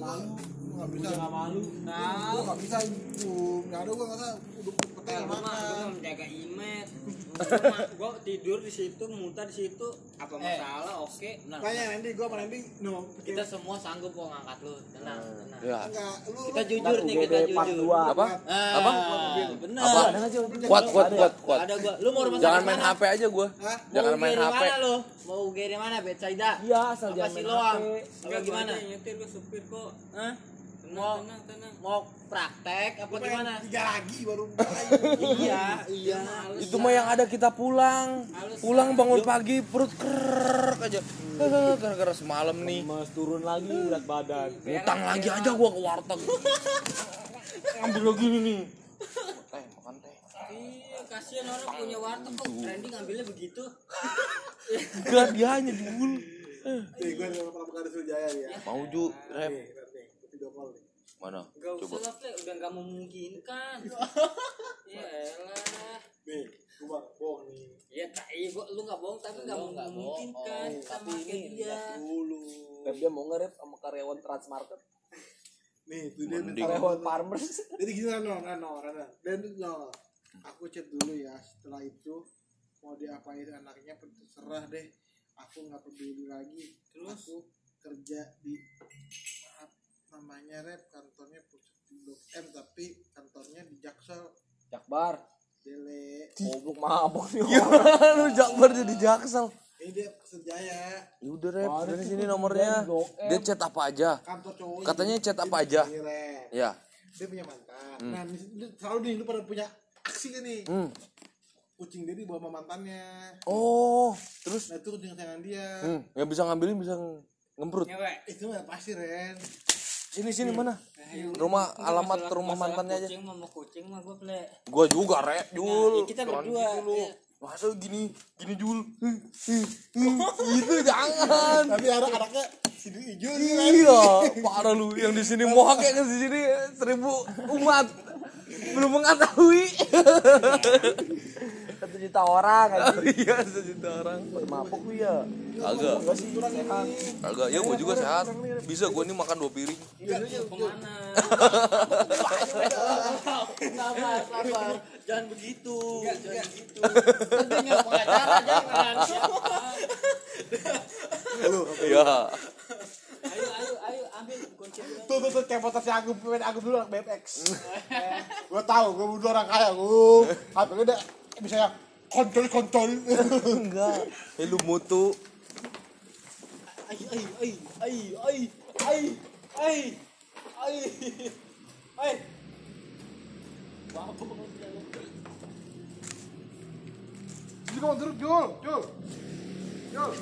malu nggak bisa gak malu. Nah gua gak bisa nggak ada gua nggak bisa udah petai makan menjaga imet gua tidur di situ, muntah di situ, apa Eh. masalah? Oke. Nah, makanya nanti gua sama nanti no kita semua sanggup kok ngangkat lu. Tenang, tenang. Ya. enggak lu Kita lu- jujur nih, kita jujur. dua. Apa? Ah, Apa? Bener. Apa? Kuat, kuat, kuat, kuat. Ada gua. Lu mau rumah Jangan main? HP aja gua. Hah? Jangan Mau main HP. Mana lu? Mau UGD mana? Betsaida? Iya, asal Apa jangan main? HP. Apa gimana? nyetir gue supir kok. Hah? Tenang, tenang, tenang. Mau praktek apa Gua gimana? tiga lagi baru Iya, iya. Itu mah yang ada kita pulang. Pulang bangun pagi perut kerek aja. Eh, Gara-gara semalam nih. Mas turun lagi berat badan. Utang lagi aja gua ke warteg. Ngambil lagi nih. Teh, makan teh. Iya, kasihan orang punya warteg kok trending ngambilnya begitu. Gak dia hanya dulu. nih gua sama pernah bekal di Jaya ya Mau ju, rep. nih nih video call nih Mana? Gak usah lah, udah gak memungkinkan. ya elah. nih gua bohong nih Ya tak, iya gua lu gak bohong tapi nggak memungkinkan bohong, sama tapi kayak ini dia. lihat dulu. Rep dia mau nge-rep sama karyawan Transmarket, nih itu dia Mending. karyawan Farmers. jadi gini Rano Rano Rano dan no aku chat dulu ya setelah itu mau diapain anaknya terserah deh aku nggak peduli lagi terus aku kerja di maaf namanya rep kantornya pusat di Blok M tapi kantornya di Jaksel Jakbar. Dele Goblok mabok nih Ya, orang. lu jakbar jadi jaksel. ini dia sejaya Ya udah rep, dari sini nomornya. Dia chat apa aja? kantor cowok Katanya chat apa aja? Ya. dia punya mantan nah ini- ini selalu nih lu pada punya aksi nih Hmm. kucing dia dibawa sama mantannya Oh, terus nah itu kucing kesayangan dia hmm, yang bisa ngambilin bisa ngemprut. Itu nggak pasti Ren Sini sini mana? Rumah alamat rumah mantannya aja. Kucing mah mau kucing mah gua Fle. Gua juga rep, Jul. Nah, kita berdua, gitu iya. Masa gini, gini Jul. Itu jangan. tapi anak anaknya nih Ren. Iya, parah lu. Yang di sini mohak ya di sini seribu umat belum mengetahui. Satu juta orang aja. Iya, sejuta orang. Mabok lu ya. Agak, Enggak sih, sehat. agak. Ya gua juga sehat. Bisa gua ini makan dua piring. Ke mana? sabar, sabar. Jangan begitu. Jangan begitu. Nyuruh pengacara jangan. Iya. Ayo, ayo, ayo ambil kunci tuh tuh tuh kayak foto si Agung pemain Agung dulu anak BMX gue tahu gue udah orang kaya gue HP gue udah bisa ya kontol kontol Enggak. Eh lu mutu. Ay, ay, ay, ay, ay, ay, ay, ay, ay. Mabuk. jadi kamu duduk Jul Jul Jul